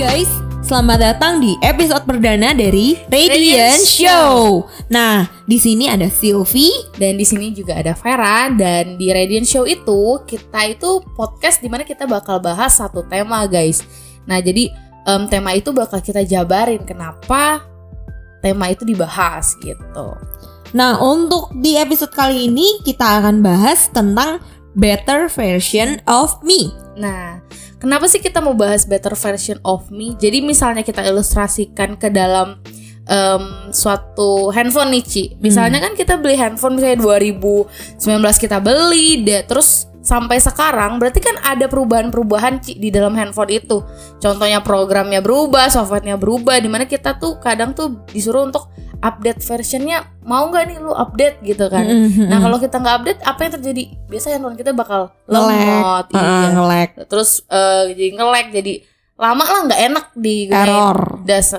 guys, selamat datang di episode perdana dari Radiant Show. Nah, di sini ada Sylvie. Dan di sini juga ada Vera dan di Radiant Show itu kita itu podcast di mana kita bakal bahas satu tema guys. Nah jadi em, tema itu bakal kita jabarin kenapa tema itu dibahas gitu. Nah, untuk di episode kali ini kita akan bahas tentang better version of me. Nah kenapa sih kita mau bahas better version of me? Jadi misalnya kita ilustrasikan ke dalam em, suatu handphone nih Ci. Misalnya kan kita beli handphone misalnya 2019 kita beli, deh, terus sampai sekarang berarti kan ada perubahan-perubahan Ci, di dalam handphone itu. Contohnya programnya berubah, softwarenya berubah, di mana kita tuh kadang tuh disuruh untuk update versionnya mau nggak nih lu update gitu kan. Mhm. Nah kalau kita nggak update apa yang terjadi? Biasanya handphone kita bakal lemot, Heeh, iya. nge-lag. terus eh, jadi nge-lag jadi lama lah nggak enak di Error.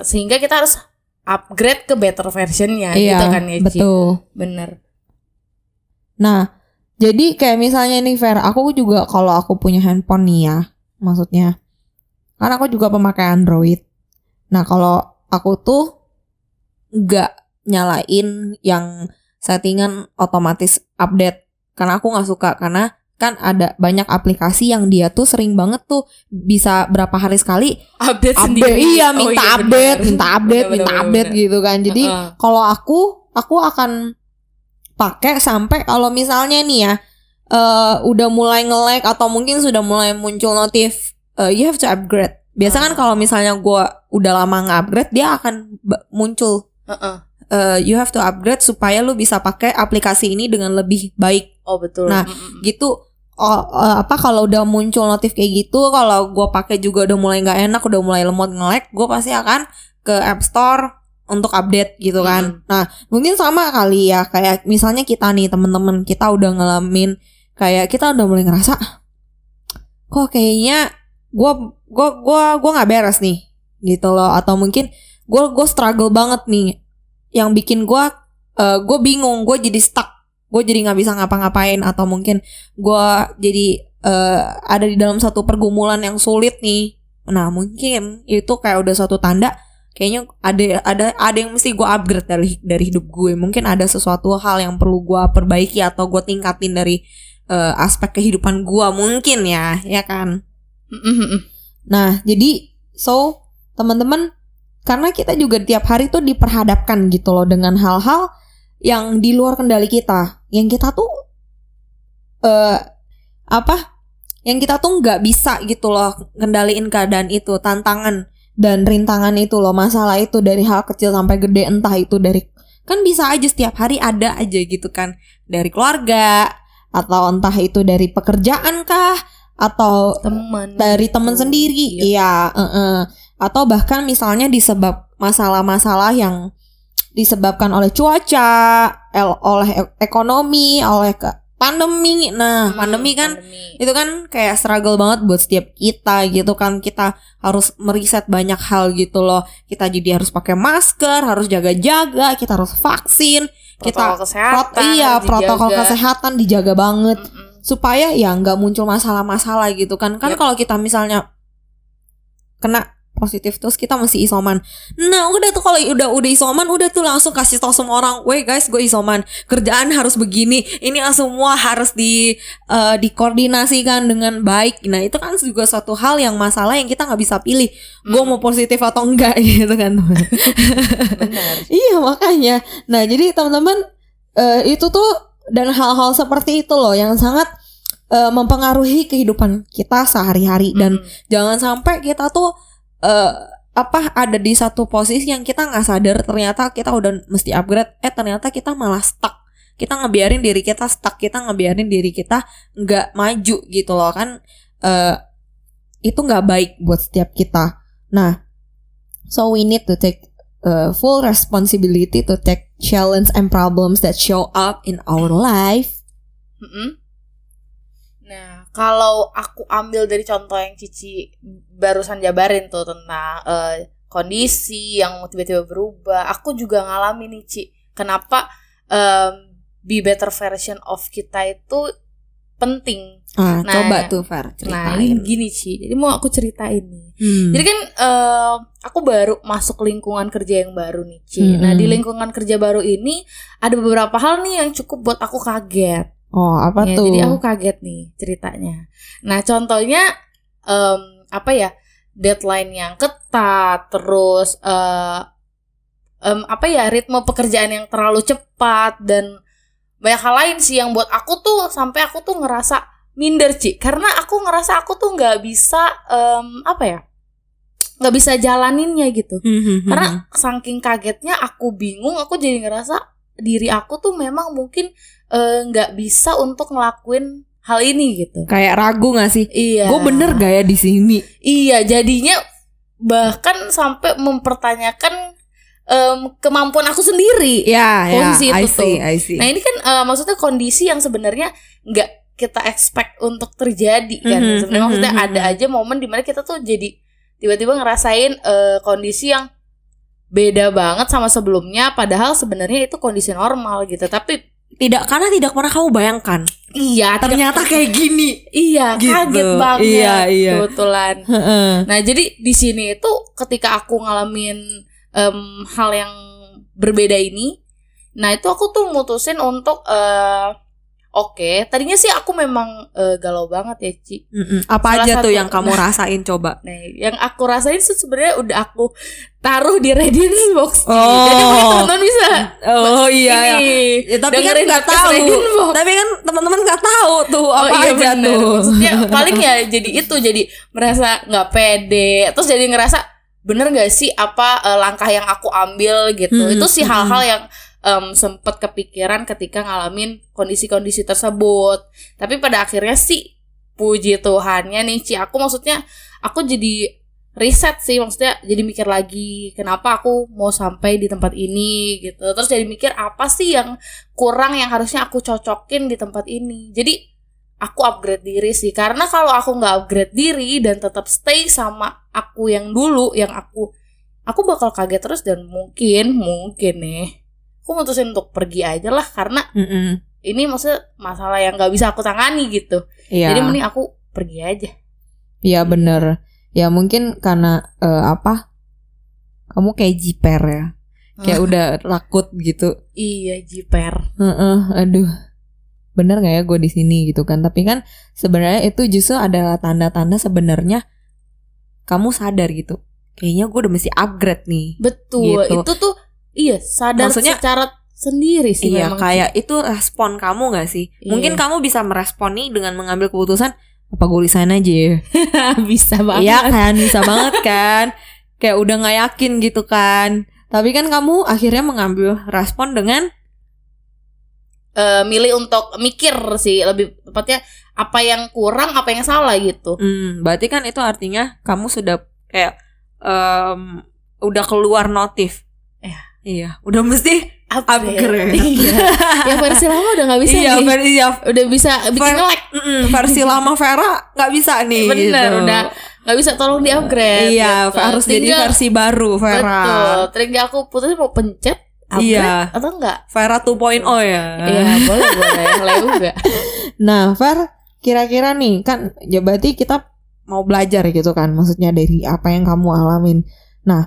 sehingga kita harus upgrade ke better versionnya Iya, gitu kan ya Ci? betul. bener Nah, jadi kayak misalnya nih Fer, aku juga kalau aku punya handphone nih ya, maksudnya, kan aku juga pemakai Android. Nah, kalau aku tuh nggak nyalain yang settingan otomatis update, karena aku nggak suka karena kan ada banyak aplikasi yang dia tuh sering banget tuh bisa berapa hari sekali update, update sendiri iya Oh, minta iya, update bener. minta update Bener, minta bener, update bener. gitu kan jadi Heeh. kalau aku aku akan pakai sampai kalau misalnya nih ya eh udah mulai nge-lag atau mungkin sudah mulai muncul notif eh, you have to upgrade biasa kan Ah. kalau misalnya gua udah lama nge-upgrade dia akan muncul Heeh. eh, you have to upgrade supaya lu bisa pakai aplikasi ini dengan lebih baik. Oh betul. Nah, Mm-mm. gitu. Oh, eh, apa kalau udah muncul notif kayak gitu kalau gue pakai juga udah mulai nggak enak udah mulai lemot nge-lag gue pasti akan ke App Store untuk update gitu kan. Nah mungkin sama kali ya kayak misalnya kita nih temen-temen kita udah ngalamin kayak kita udah mulai ngerasa kok kayaknya gue gue gue gue nggak beres nih gitu loh. Atau mungkin gue gue struggle banget nih. Yang bikin gue eh gue bingung gue jadi stuck. Gue jadi nggak bisa ngapa-ngapain atau mungkin gue jadi eh, ada di dalam satu pergumulan yang sulit nih. Nah mungkin itu kayak udah suatu tanda kayaknya ada ada ada yang mesti gue upgrade dari dari hidup gue. Mungkin ada sesuatu hal yang perlu gue perbaiki atau gue tingkatin dari eh, aspek kehidupan gue mungkin ya ya kan. Nah, jadi so teman-teman karena kita juga tiap hari tuh diperhadapkan gitu loh dengan hal-hal yang di luar kendali kita, yang kita tuh eh apa? Yang kita tuh nggak bisa gitu loh kendaliin keadaan itu, tantangan dan rintangan itu loh, masalah itu dari hal kecil sampai gede entah itu dari kan bisa aja setiap hari ada aja gitu kan. Dari keluarga atau entah itu dari pekerjaan kah atau teman. dari teman sendiri. Iya eh-eh. Atau bahkan misalnya disebab masalah-masalah yang disebabkan oleh cuaca el- oleh e- ekonomi oleh ke pandemi nah Hmm, pandemi kan pandemi. itu kan kayak struggle banget buat setiap kita gitu kan kita harus meriset banyak hal gitu loh kita jadi harus pakai masker harus jaga-jaga kita harus vaksin kita protokol kesehatan prot- iya protokol dijaga. kesehatan dijaga banget Mm-mm. supaya ya nggak muncul masalah-masalah gitu kan kan Yap. kalau kita misalnya kena positif terus kita mesti isoman. Nah udah tuh kalau udah udah isoman udah tuh langsung kasih tau semua orang weh guys gue isoman. Kerjaan harus begini. Ini semua harus di eh, dikoordinasikan dengan baik. Nah itu kan juga suatu hal yang masalah yang kita nggak bisa pilih. Gue mau positif atau enggak gitu kan. Benar. Iya makanya. Nah jadi teman-teman eh, itu tuh dan hal-hal seperti itu loh yang sangat eh, mempengaruhi kehidupan kita sehari-hari. Dan Mm-mm. jangan sampai kita tuh eh, apa ada di satu posisi yang kita nggak sadar ternyata kita udah mesti upgrade eh ternyata kita malah stuck. Kita ngebiarin diri kita stuck kita ngebiarin diri kita nggak maju gitu loh kan. Eh, itu nggak baik buat setiap kita. Nah so we need to take uh, full responsibility to take challenge and problems that show up in our life. Mm-mm. Nah, kalau aku ambil dari contoh yang Cici barusan jabarin tuh tentang eh, kondisi yang tiba-tiba berubah, aku juga ngalamin nih, Ci. Kenapa em, be better version of kita itu penting. Ah, Nah, coba tuh Far Nah, ceritain. ini gini Ci. Jadi mau aku ceritain nih. Hmm. Jadi kan eh, aku baru masuk lingkungan kerja yang baru nih, Ci. Mm-mm. Nah, di lingkungan kerja baru ini ada beberapa hal nih yang cukup buat aku kaget. Oh, apa Ya, tuh? jadi aku kaget nih ceritanya. Nah, contohnya em, apa ya? Deadline yang ketat, terus eh em, apa ya? Ritme pekerjaan yang terlalu cepat dan banyak hal lain sih yang buat aku tuh sampai aku tuh ngerasa minder, Ci. Karena aku ngerasa aku tuh nggak bisa em, apa ya? nggak bisa jalaninnya gitu. Hmm, hmm, hmm. Karena saking kagetnya aku bingung, aku jadi ngerasa diri aku tuh memang mungkin eh, nggak bisa untuk ngelakuin hal ini gitu. kayak ragu gak sih? Iya. Gue bener gak ya di sini? Iya, jadinya bahkan sampai mempertanyakan em, kemampuan aku sendiri. Ya, ya. Posisi I itu see, tuh. I see. Nah ini kan eh, maksudnya kondisi yang sebenarnya nggak kita expect untuk terjadi kan. Mhm, Sebenarnya mhm, maksudnya mhm. ada aja momen di mana kita tuh jadi tiba-tiba ngerasain eh, kondisi yang beda banget sama sebelumnya. Padahal sebenarnya itu kondisi normal gitu. Tapi tidak karena tidak pernah kamu bayangkan. iya tidak- Ternyata kayak gini. iya gitu. kaget banget. Iya, iya. Kebetulan. Nah, jadi di sini itu ketika aku ngalamin em, hal yang berbeda ini, nah itu aku tuh mutusin untuk eh, oke, tadinya sih aku memang eh, galau banget ya, Ci. Mm-mm. Apa Salah aja tuh yang kamu rasain coba? Nah, yang aku rasain tuh sebenarnya udah aku taruh di Readiness Box. Oh. Jadi teman-teman bisa Oh iya ya. ini Ya, tapi kan nggak tahu. Tapi kan teman-teman nggak tahu tuh Oh apa iya aja bener. tuh. Maksudnya paling ya jadi itu jadi merasa nggak pede terus jadi ngerasa bener nggak sih apa eh, langkah yang aku ambil gitu Hmm, itu sih hmm. hal-hal yang em, sempet kepikiran ketika ngalamin kondisi-kondisi tersebut. Tapi pada akhirnya sih puji Tuhannya nih Ci. Aku maksudnya aku jadi riset sih maksudnya jadi mikir lagi kenapa aku mau sampai di tempat ini gitu. Terus jadi mikir apa sih yang kurang yang harusnya aku cocokin di tempat ini. Jadi aku upgrade diri sih. Karena kalau aku nggak upgrade diri dan tetap stay sama aku yang dulu yang aku aku bakal kaget terus dan mungkin mungkin nih aku mutusin untuk pergi aja lah karena Mm-mm. ini maksudnya masalah yang nggak bisa aku tangani gitu Iya. jadi mending aku pergi aja Iya bener. Ya mungkin karena eh, apa? Kamu kayak jiper ya. Kayak Ah. udah takut gitu. iya jiper Heeh, aduh. Bener gak ya gue di sini gitu kan? Tapi kan sebenarnya itu justru adalah tanda-tanda sebenarnya kamu sadar gitu. Kayaknya gue udah mesti upgrade nih. betul Gitu. itu tuh iya sadar Maksudnya- secara sendiri sih iya, kayak itu respon kamu gak sih? Iya. Mungkin kamu bisa merespon nih dengan mengambil keputusan apa gue resign aja ya? bisa banget Iya kan, bisa banget kan. Kayak udah nggak yakin gitu kan. Tapi kan kamu akhirnya mengambil respon dengan Eh, milih untuk mikir sih lebih tepatnya apa yang kurang apa yang salah gitu hmm, berarti kan itu artinya kamu sudah kayak em, udah keluar notif. Iya. Iya, udah mesti upgrade. iya yang versi lama udah nggak bisa iya, nih versi ya, udah bisa bikin Ver- ngelek mm, versi lama Vera nggak bisa nih. Bener, gitu. udah nggak bisa tolong di upgrade Iya, gitu. harus jadi Tinggal- versi baru Vera. betul tinggal aku putus mau pencet upgrade Iya. atau enggak Vera 2.0 ya. iya boleh boleh boleh juga Nah, Fer, kira-kira nih kan ya berarti kita mau belajar gitu kan, maksudnya dari apa yang kamu alamin. Nah,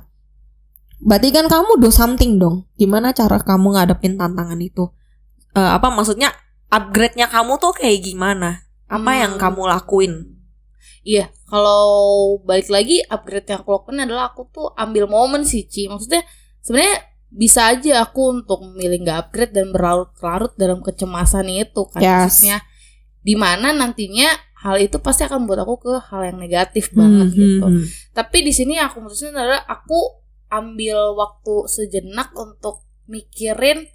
berarti kan kamu do something dong. Gimana cara kamu ngadepin tantangan itu? Eh, apa maksudnya upgrade-nya kamu tuh kayak gimana? Apa Hmm. yang kamu lakuin? Iya, kalau balik lagi upgrade yang aku lakukan adalah aku tuh ambil momen sih, Ci. Maksudnya sebenarnya bisa aja aku untuk memilih nggak upgrade dan berlarut-larut dalam kecemasan itu kan Yes. maksudnya di mana nantinya hal itu pasti akan membuat aku ke hal yang negatif banget Hmm, gitu. hmm, hmm. Tapi di sini aku mutusin adalah aku ambil waktu sejenak untuk mikirin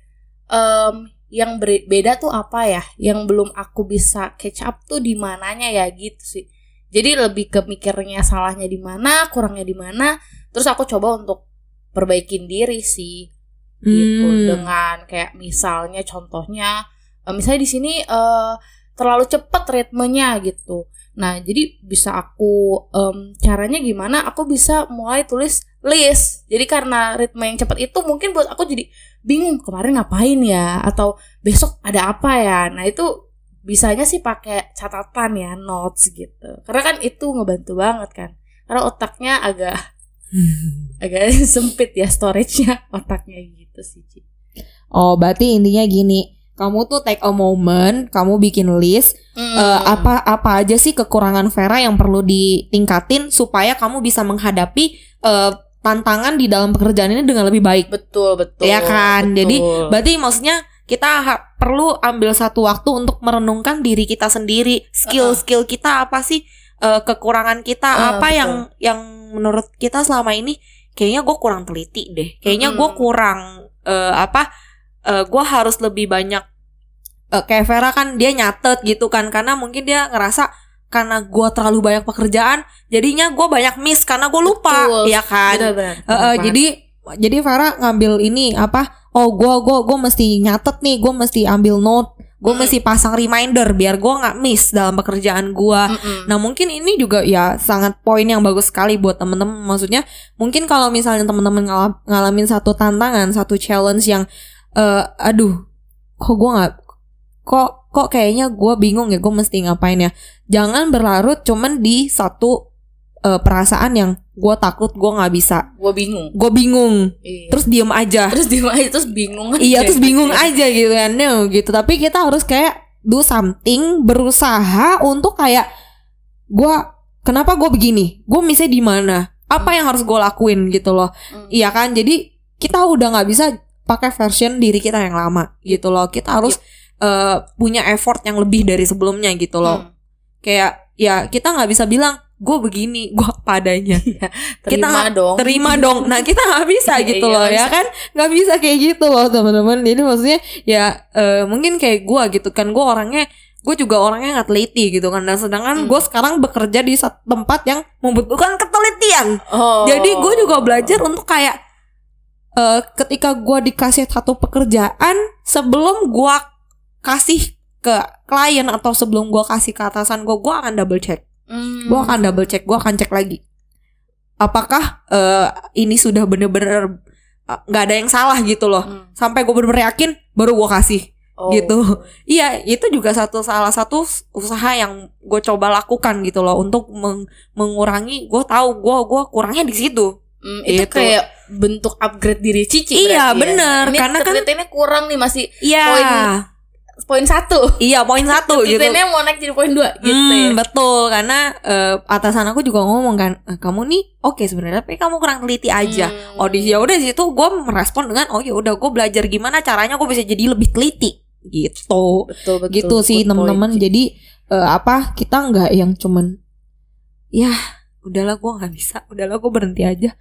em, yang beda tuh apa ya, yang belum aku bisa catch up tuh di mananya ya gitu sih. Jadi lebih ke mikirnya salahnya di mana, kurangnya di mana, terus aku coba untuk perbaikin diri sih gitu Hmm. dengan kayak misalnya contohnya eh, misalnya di sini eh, terlalu cepat ritmenya gitu. Nah, jadi bisa aku em, caranya gimana? Aku bisa mulai tulis list. Jadi karena ritme yang cepat itu mungkin buat aku jadi bingung kemarin ngapain ya atau besok ada apa ya. Nah, itu bisanya sih pakai catatan ya notes gitu karena kan itu ngebantu banget kan karena otaknya agak agak sempit ya storage-nya otaknya gitu sih Ci. Oh, berarti intinya gini, kamu tuh take a moment, kamu bikin list Hmm. eh, apa apa aja sih kekurangan Vera yang perlu ditingkatin supaya kamu bisa menghadapi eh, tantangan di dalam pekerjaan ini dengan lebih baik. betul betul ya kan? betul. Jadi berarti maksudnya kita perlu ambil satu waktu untuk merenungkan diri kita sendiri, skill-skill kita apa sih, eh, kekurangan kita Uh, apa betul. yang yang menurut kita selama ini kayaknya gue kurang teliti deh, kayaknya gue Mm-mm. kurang eh, apa, gue harus lebih banyak eh, kayak Vera kan dia nyatet gitu kan, karena mungkin dia ngerasa karena gue terlalu banyak pekerjaan, jadinya gue banyak miss karena gue lupa, Betul. ya kan? Eh, eh, jadi jadi Farah ngambil ini apa? Oh, gua gua gua mesti nyatet nih, gua mesti ambil note, gua Mm. mesti pasang reminder biar gua nggak miss dalam pekerjaan. Mm-mm. Nah, mungkin ini juga ya sangat poin yang bagus sekali buat temen-temen. Maksudnya, mungkin kalau misalnya temen-temen ngala- ngalamin satu tantangan, satu challenge yang eh aduh, kok gua nggak kok kok kayaknya gua bingung ya, gua mesti ngapain ya. Jangan berlarut cuman di satu eh, perasaan yang gua takut gua nggak bisa. Gue bingung. Gue bingung. Iya. terus diem aja. Terus di aja terus bingung aja. iya terus bingung ya. aja gitu kan no gitu. Tapi kita harus kayak do something berusaha untuk kayak gue kenapa gue begini? Gue misalnya di mana? Apa yang harus gue lakuin gitu loh. Hmm. iya kan? Jadi kita udah nggak bisa pakai version diri kita yang lama gitu loh. Kita harus eh, punya effort yang lebih dari sebelumnya gitu loh. Hmm. kayak ya kita nggak bisa bilang gue begini gue padanya terima dong. terima dong. Nah kita nggak bisa Iya, gitu iya, loh ya kan? Nggak bisa kayak gitu loh teman-teman. Jadi maksudnya ya eh, mungkin kayak gue gitu kan. Gue orangnya gue juga orangnya nggak teliti gitu kan. Dan sedangkan Hmm. gue sekarang bekerja di tempat yang membutuhkan ketelitian. Oh. Jadi gue juga belajar untuk kayak eh, ketika gue dikasih satu pekerjaan sebelum gue kasih ke klien atau sebelum gue kasih ke atasan gue gue akan double check. Hmm. gue akan double check gue akan cek lagi. Apakah eh, ini sudah bener-bener eh, nggak ada yang salah gitu loh. Hmm. sampai gue bener-bener yakin baru gue kasih. Oh. gitu. Iya itu juga satu salah satu usaha yang gue coba lakukan gitu loh. Untuk meng- mengurangi gue tahu gue gue kurangnya di situ Hmm, itu Gitu. kayak bentuk upgrade diri Cici Iya, ya. bener. Ini Karena kan- ketelitiannya kurang nih masih iya Poin- poin satu iya poin satu gitu Ketelitiannya mau naik jadi poin dua gitu Hmm, ya betul karena eh, atasan aku juga ngomong kan "Eh, kamu nih oke sebenarnya tapi kamu kurang teliti aja Hmm. oh ya udah situ gue merespon dengan oh ya udah gue belajar gimana caranya gue bisa jadi lebih teliti gitu betul betul gitu sih Ci. jadi eh, apa kita nggak yang cuman ya udahlah gue nggak bisa udahlah gue berhenti aja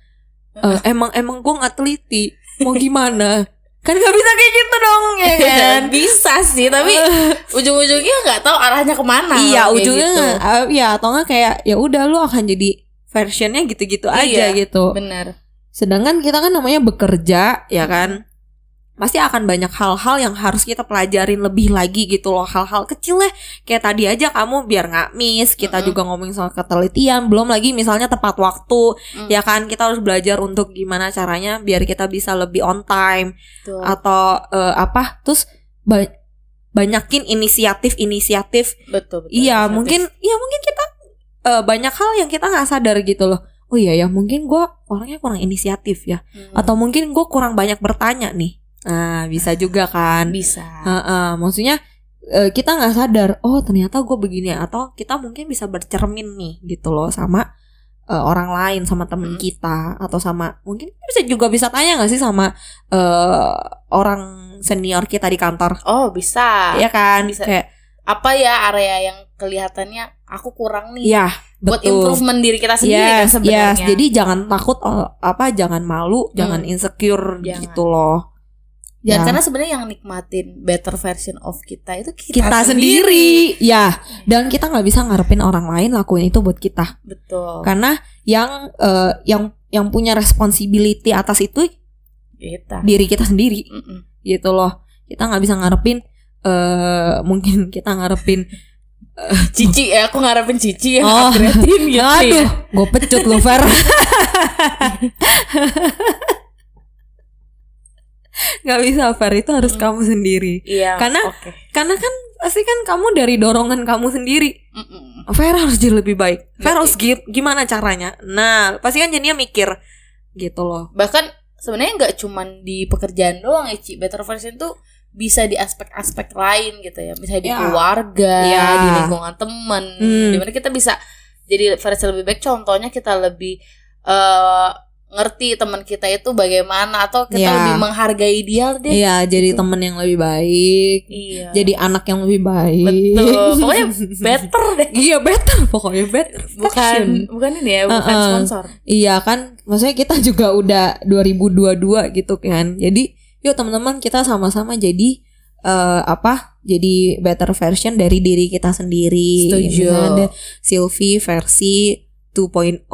Eh, emang emang gue nggak teliti. Mau gimana? Kan nggak bisa kayak gitu dong ya kan? bisa sih tapi ujung-ujungnya nggak tahu arahnya ke mana iya ujungnya gitu. eh, ya atau nggak kayak ya udah lu akan jadi versionnya gitu-gitu aja Iya, gitu. benar sedangkan kita kan namanya bekerja ya kan pasti akan banyak hal-hal yang harus kita pelajarin lebih lagi gitu loh hal-hal kecil lah kayak tadi aja kamu biar nggak miss kita Mm-mm. juga ngomongin soal ketelitian belum lagi misalnya tepat waktu Mm. ya kan kita harus belajar untuk gimana caranya biar kita bisa lebih on time Betul. atau eh, apa terus ba- banyakin inisiatif-inisiatif betul betul Iya Inisiatif. mungkin Iya mungkin kita eh, Banyak hal yang kita nggak sadar gitu loh Oh iya ya mungkin gue orangnya kurang inisiatif ya Hmm. Atau mungkin gue kurang banyak bertanya nih Nah bisa juga kan bisa Heeh, Maksudnya eh, kita nggak sadar Oh ternyata gue begini Atau kita mungkin bisa bercermin nih gitu loh Sama eh, orang lain Sama temen Hmm. kita Atau sama Mungkin bisa juga bisa tanya nggak sih Sama eh, orang senior kita di kantor oh bisa Iya kan Bisa. Kayak apa ya area yang kelihatannya aku kurang nih Iya buat betul. improvement diri kita sendiri kan yes, sebenarnya yes. Jadi jangan takut apa jangan malu, jangan Hmm. insecure Jangan. gitu loh. Dan Ya. karena sebenarnya yang nikmatin better version of kita itu kita, Kita, sendiri. ya. Dan kita nggak bisa ngarepin orang lain lakuin itu buat kita. Betul. Karena yang eh, yang yang punya responsibility atas itu Kita. diri kita sendiri Mm-mm. gitu loh. Kita nggak bisa ngarepin eh mungkin kita ngarepin Cici ya, aku ngarepin Cici yang Oh. upgradein gitu aduh, ya. gue pecut lu Fer. nggak bisa fair itu harus kamu sendiri Iya. Karena- oke. karena kan pasti kan kamu dari dorongan kamu sendiri Mm-mm. Fair harus jadi lebih baik Fair Iya. harus gi- gimana caranya Nah pasti kan jadinya mikir Gitu loh Bahkan sebenarnya nggak cuman di pekerjaan doang ya, Ci. Better version tuh bisa di aspek-aspek lain gitu ya. Misalnya di Ya. keluarga, Ya. di lingkungan teman, Hmm. di mana kita bisa jadi versi lebih baik. Contohnya kita lebih eh ngerti teman kita itu bagaimana atau kita Ya. lebih menghargai dia deh. Iya jadi temen yang lebih baik Iya. Jadi anak yang lebih baik betul. Pokoknya better deh. Iya better Pokoknya better Bukan bukan ini ya, bukan Uh-uh. sponsor. Iya kan, maksudnya kita juga udah 2022 gitu kan. Jadi, yuk teman-teman kita sama-sama jadi eh, apa? Jadi better version dari diri kita sendiri. Setuju. Misalnya Ada Sylvie versi 2.0.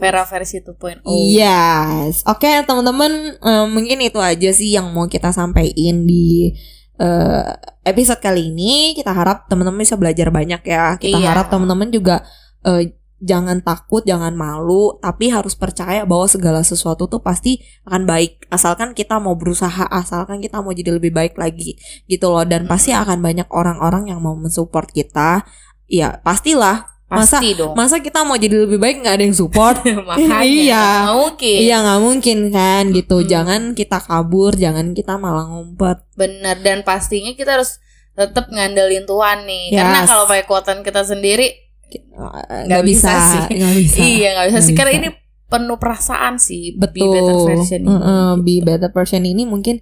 Vera versi 2.0. Yes. Oke, teman-teman, eh, mungkin itu aja sih yang mau kita sampaikan di eh, episode kali ini. Kita harap teman-teman bisa belajar banyak ya. Kita Iya. harap teman-teman juga eh, jangan takut, jangan malu, tapi harus percaya bahwa segala sesuatu tuh pasti akan baik. Asalkan kita mau berusaha, asalkan kita mau jadi lebih baik lagi gitu loh. Dan pasti akan banyak orang-orang yang mau mensupport kita. Ya, pastilah. Masa Pasti dong. masa kita mau jadi lebih baik nggak ada yang support? Makanya Iya. nggak mungkin. Iya nggak mungkin kan gitu. Mm-mm. Jangan kita kabur, jangan kita malah ngumpet. Bener dan pastinya kita harus tetap ngandelin Tuhan nih. Yes. Karena kalau pakai kuatan kita sendiri, Eh, Nggak bisa bisa, sih. nggak bisa. iya nggak bisa Nggak sih. Karena bisa. ini penuh perasaan sih. Betul. Be better version ini. Heeh, be Gitu. better version ini mungkin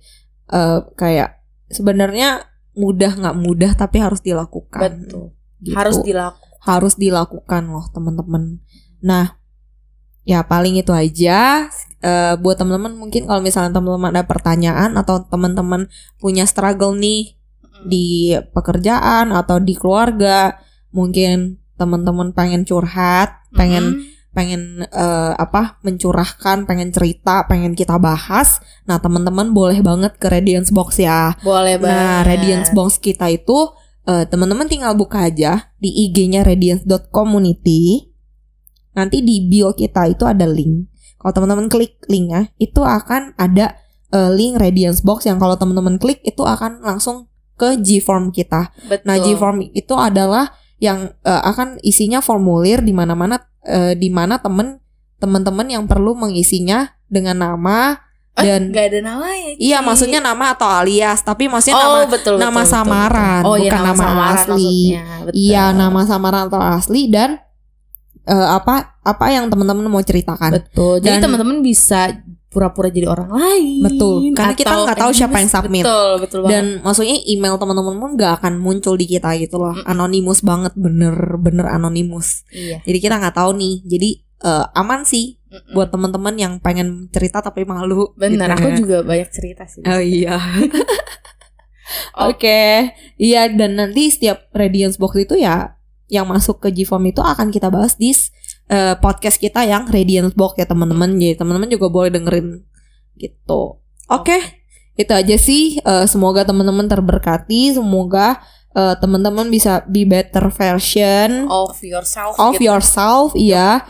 eh, kayak sebenarnya mudah nggak mudah tapi harus dilakukan. Betul. Gitu. Harus dilakukan. Harus dilakukan loh teman-teman. Nah, ya paling itu aja. Eh, buat teman-teman mungkin kalau misalnya teman-teman ada pertanyaan atau teman-teman punya struggle nih di pekerjaan atau di keluarga mungkin teman-teman pengen curhat pengen Mm-mm. pengen eh, apa mencurahkan pengen cerita pengen kita bahas nah teman-teman boleh banget ke Radiance Box ya boleh banget. nah Radiance Box kita itu eh, teman-teman tinggal buka aja di IG-nya radiance.community nanti di bio kita itu ada link. Kalau teman-teman klik linknya itu akan ada eh, link Radiance Box yang kalau teman-teman klik itu akan langsung ke G-form kita. Betul. Nah, G-form itu adalah yang eh, akan isinya formulir di mana-mana eh, di mana temen teman-teman yang perlu mengisinya dengan nama dan nggak ada namanya. Ci. iya maksudnya nama atau alias, tapi maksudnya oh, nama betul, nama betul, samaran, betul. Oh, iya, bukan nama, nama samaran asli. maksudnya. Betul. iya nama samaran atau asli dan eh, apa apa yang teman-teman mau ceritakan. Betul. Jadi Dan- teman-teman bisa pura-pura jadi orang lain. Betul. Karena kita nggak tahu siapa yang submit. Betul, betul banget. Dan maksudnya email teman-teman pun nggak akan muncul di kita gitu loh, anonimus banget, bener-bener anonimus. iya. Jadi kita nggak taw nih. Jadi eh, aman sih Mm-mm. buat teman-teman yang pengen cerita tapi malu. Bener, gitu aku juga banyak cerita sih. Oh iya. Oke. Iya dan nanti setiap Radiance Box itu ya yang masuk ke Gform itu akan kita bahas di eh, podcast kita yang Radiance Box ya teman-teman. Jadi teman-teman juga boleh dengerin gitu. Oke. Itu aja sih. Eh, semoga teman-teman terberkati. Semoga eh, teman-teman bisa be better version Of yourself. of gitu. yourself iya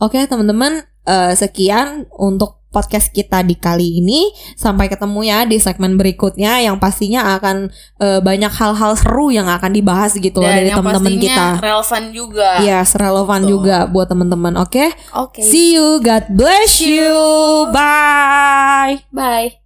oke teman-teman eh, sekian untuk podcast kita di kali ini sampai ketemu ya di segmen berikutnya yang pastinya akan eh, banyak hal-hal seru yang akan dibahas gitu loh dari teman-teman kita relevan juga. Yes, relevan Betul. juga buat teman-teman. Oke, Oke. see you. God bless you. Bye. Bye.